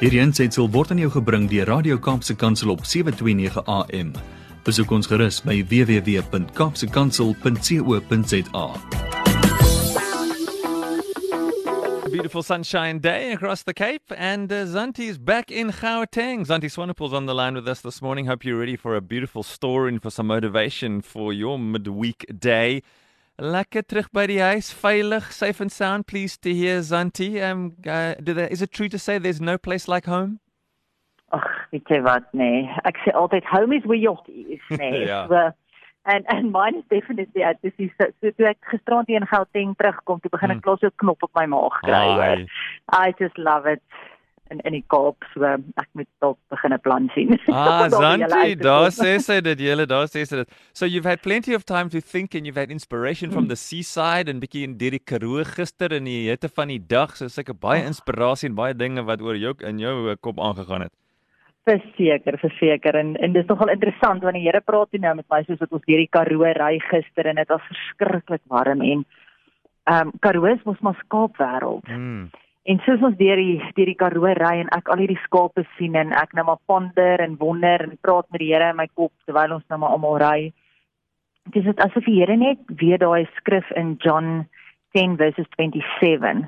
Hierdie aanseit sal word aan jou gebring deur Radio Kaapse Kansel op 7:29 AM. Besoek ons gerus by www.kapsekansel.co.za. beautiful sunshine day across the Cape, and uh, Zanti's back in Gauteng. Zanti Swanepoel's on the line with us this morning. Hope you're ready for a beautiful story and for some motivation for your midweek day. Lekker terug by die huis, veilig, safe and sound. Pleased to hear Zanti. Um, uh, there, is it true to say there's no place like home? Ag, weet jy wat nee. Ek sê altyd home is where your is, nee. Ja. So en en mine is definitely ja, dis is so, so toe ek gisterand hier in Gauteng terugkom, toe begin ek Hmm. klos so 'n knop op my maag kry. Hoor. I just love it. En in die Kaap, so ek moet dalk begin 'n plan sien. Ah, Zanti, daar sê sy dit, julle, daar sê sy dit. So you've had plenty of time to think and you've had inspiration from the seaside en bietjie in deur die Karoo gister in die hitte van die dag, so seker baie inspirasie en baie dinge wat oor jou in jou uh, kop aangegaan het. Verseker, verseker en en dis nogal interessant want die Here praat toe nou met my soos wat ons deur die Karoo ry gister en dit was verskriklik warm en ehm um, Karoo is mos maar skaapwêreld. Mm. En soos ons deur die deur die Karoo ry en ek al hierdie skape sien en ek nou maar ponder en wonder en praat met die Here in my kop terwyl ons nou maar almal ry. Dit is asof die Here net weer daai skrif in John 10 verses 27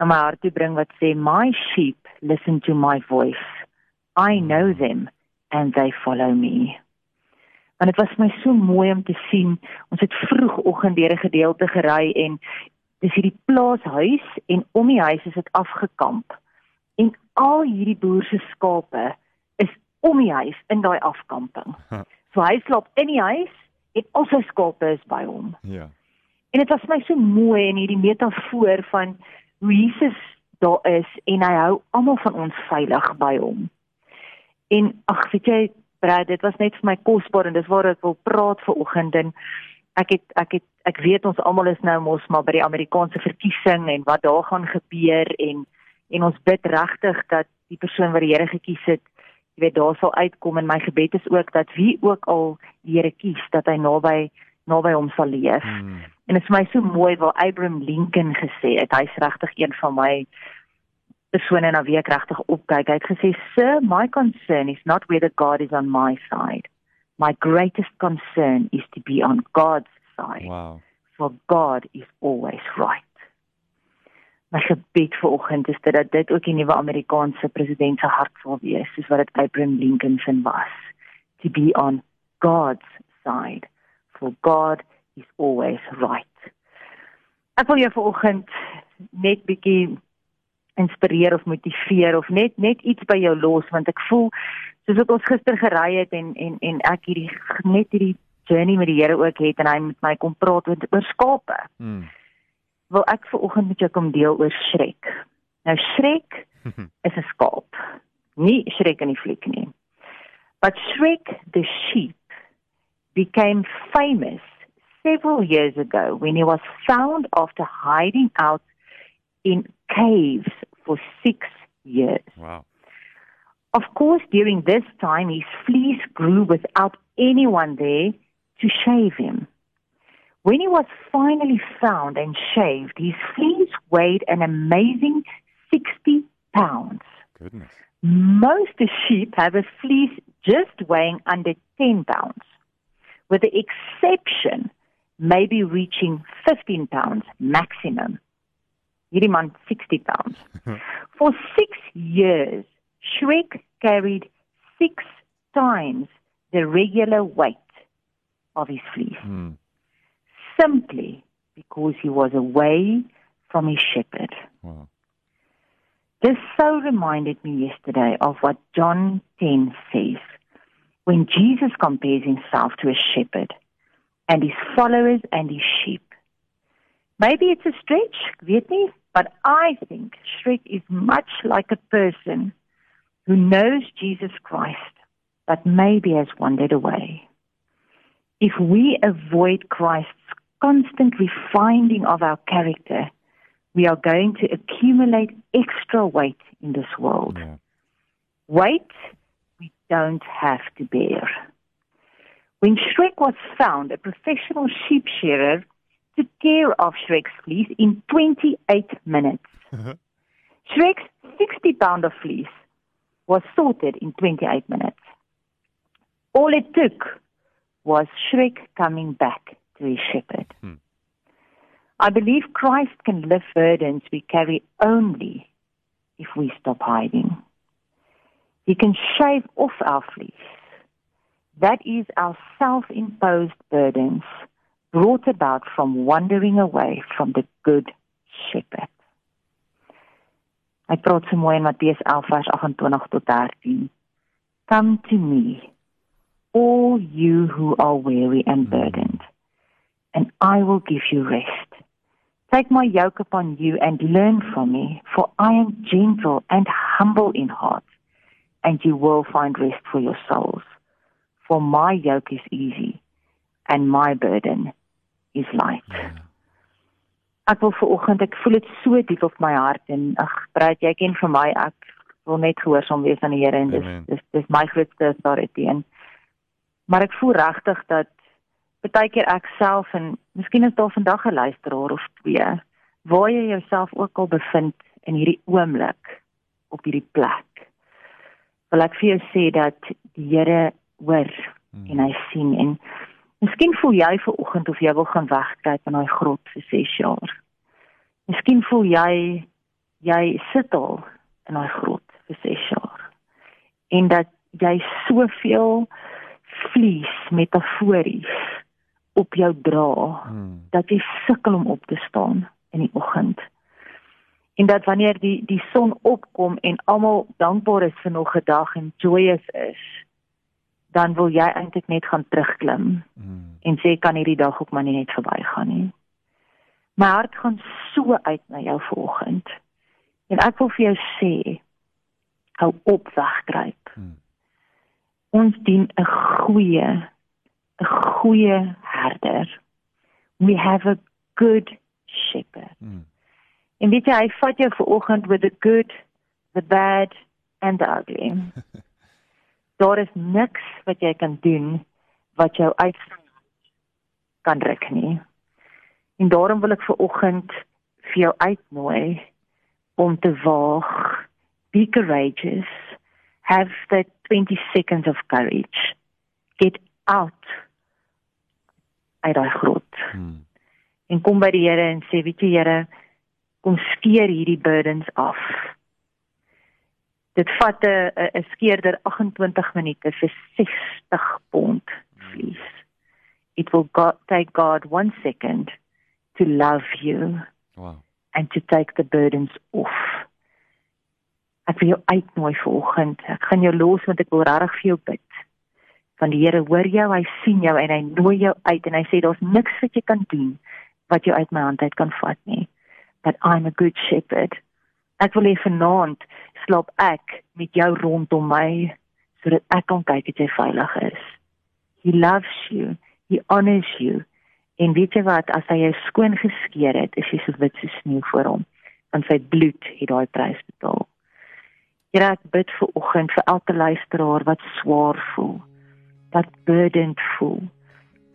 na my hart toe bring wat sê my sheep listen to my voice. I know them and they follow me. En dit was my so mooi om te sien. Ons het vroegoggend deur 'n gedeelte gery en dis hierdie plaashuis en om die huis is dit afgekamp. En al hierdie boer se skape is om die huis in daai afkamping. So hy slaap in die huis en al sy skape is by hom. Ja. En dit was my so mooi in hierdie metafoor van hoe Jesus daar is en hy hou almal van ons veilig by hom. En ag, weet jy, Brad, dit was net vir my kosbaar en dis waar ek wil praat ver oggend en ek het ek het ek weet ons almal is nou mos maar by die Amerikaanse verkiesing en wat daar gaan gebeur en en ons bid regtig dat die persoon wat die Here gekies het, jy weet, daar sal uitkom en my gebed is ook dat wie ook al die Here kies, dat hy naby naby hom sal leef. Mm. En dit is vir my so mooi wat Abraham Lincoln gesê het. Hy's regtig een van my persone na wie ek regtig opkyk. Hy het gesê, "Sir, my concern is not whether God is on my side. My greatest concern is to be on God's side, Wow. for God is always right." My gebed vir oggend is dat dit ook die nuwe Amerikaanse president se hart sal wees, soos wat dit Abraham Lincoln se was, to be on God's side, for God is always right. Ek wil jou vanoggend net bietjie inspireer of motiveer of net net iets by jou los want ek voel soos wat ons gister gery het en en en ek hierdie net hierdie journey met die Here ook het en hy met my kom praat oor, oor skape. Mm. Wil ek vanoggend met jou kom deel oor Shrek. Nou Shrek is 'n skaap. Nie Shrek in die fliek nie. But Shrek the sheep became famous several years ago when he was found after hiding out in caves for 6 years. Wow. Of course, during this time, his fleece grew without anyone there to shave him. When he was finally found and shaved, his fleece weighed an amazing 60 pounds. Goodness. Most sheep have a fleece just weighing under 10 pounds, with the exception maybe reaching 15 pounds maximum. Hierdie man 60 pounds. For six years, Shrek carried six times the regular weight of his fleece, Mm. simply because he was away from his shepherd. Wow. This so reminded me yesterday of what John 10 says when Jesus compares himself to a shepherd and his followers and his sheep. Maybe it's a stretch, weet nie, but I think Shrek is much like a person who knows Jesus Christ but maybe has wandered away. If we avoid Christ's constant refining of our character, we are going to accumulate extra weight in this world. Yeah. Weight we don't have to bear. When Shrek was found, a professional sheep shearer took care of Shrek's fleece in 28 minutes. Shrek's 60 pound of fleece was sorted in 28 minutes. All it took was Shrek coming back to his shepherd. Hmm. I believe Christ can lift burdens we carry only if we stop hiding. He can shave off our fleece. That is our self imposed burdens brought about from wandering away from the good. Hy praat so mooi in Matteus 11 vers 28 tot 13. Come to me, all you who are weary and burdened, and I will give you rest. Take my yoke upon you and learn from me, for I am gentle and humble in heart, and you will find rest for your souls. For my yoke is easy, and my burden is light. Ek wil vir oggend, ek voel dit so diep op my hart en ag, praat jy ken vir my, ek wil net gehoorsaam wees aan die Here en dis dis dis my grootste authority en maar ek voel regtig dat baie keer ek self en miskien is daar vandag 'n luisteraar of twee waar jy jouself ook al bevind in hierdie oomblik op hierdie plek. Wil ek vir jou sê dat die Here hoor hmm. en hy sien en Miskien voel jy ver oggend of jy wil gaan wegkruip in daai grot vir 6 jaar. Miskien voel jy jy sit al in daai grot vir 6 jaar. En dat jy soveel vlies metafories op jou dra hmm. dat jy sukkel om op te staan in die oggend. En dat wanneer die die son opkom en almal dankbaar is vir nog 'n dag en joyous is, dan wil jy eintlik net gaan terugklim mm. en sê kan hierdie dag ook maar net verbygaan nie. My hart gaan so uit na jou vanoggend. En ek wil vir jou sê hou op wegkruip. Mm. Ons dien 'n goeie 'n goeie herder. We have a good shepherd. Mm. En weet jy, hy vat jou vanoggend with the good, the bad and the ugly. daar is niks wat jy kan doen wat jou uit kan ruk nie. En daarom wil ek vir oggend vir jou uitnooi om te waag. Be courageous. Have the 20 seconds of courage. Get out uit daai grot. Hmm. En kom by die Here en sê, weet jy Here, kom skeer hierdie burdens af dit vat 'n 'n skeerder 28 minute vir 60 pond vlees. It will go, take God one second to love you. Wow. And to take the burdens off. Ek wil jou uitnooi vanoggend. Ek gaan jou los want ek wil regtig vir jou bid. Van die Here hoor jou, hy sien jou en hy nooi jou uit en hy sê daar's niks wat jy kan doen wat jou uit my hand uit kan vat nie. But I'm a good shepherd. Ek wil hê vanaand slaap ek met jou rondom my sodat ek kan kyk dat jy veilig is. He loves you. He honors you. En weet jy wat, as hy jou skoon geskeer het, is jy so wit so sneeu voor hom, want sy bloed het daai prys betaal. Here, ek bid vir oggend vir elke luisteraar wat swaar voel, wat burdened voel,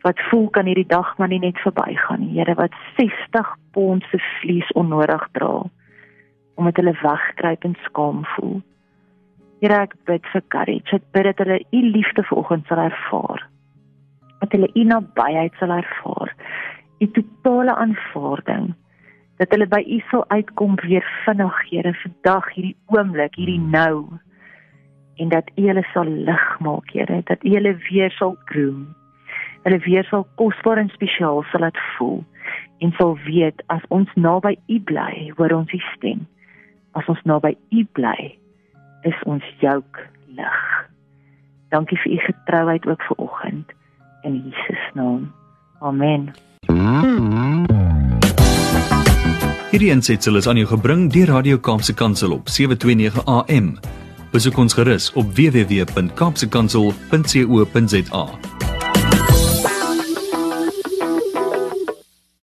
wat voel kan hierdie dag maar nie net verbygaan nie. Here, wat 60 pond se vlees onnodig dra omdat hulle wegkruip en skaam voel. Here ek bid vir courage. Ek bid dat hulle u liefde vanoggend sal ervaar. Dat hulle u nabyheid sal ervaar. U totale aanvaarding. Dat hulle by u sal uitkom weer vinnig, Here, vandag, hierdie oomblik, hierdie nou. En dat u hulle sal lig maak, Here, dat u hulle weer sal groom. Hulle weer sal kosbaar en spesiaal sal laat voel en sal weet as ons naby u bly, hoor ons u stem as ons naby U bly, is ons jouk lig. Dankie vir U getrouheid ook vir oggend in Jesus naam. Amen. Hierdie aansetsel is aan jou gebring deur Radio Kaapse Kansel op 729 AM. Besoek ons gerus op www.kaapsekansel.co.za.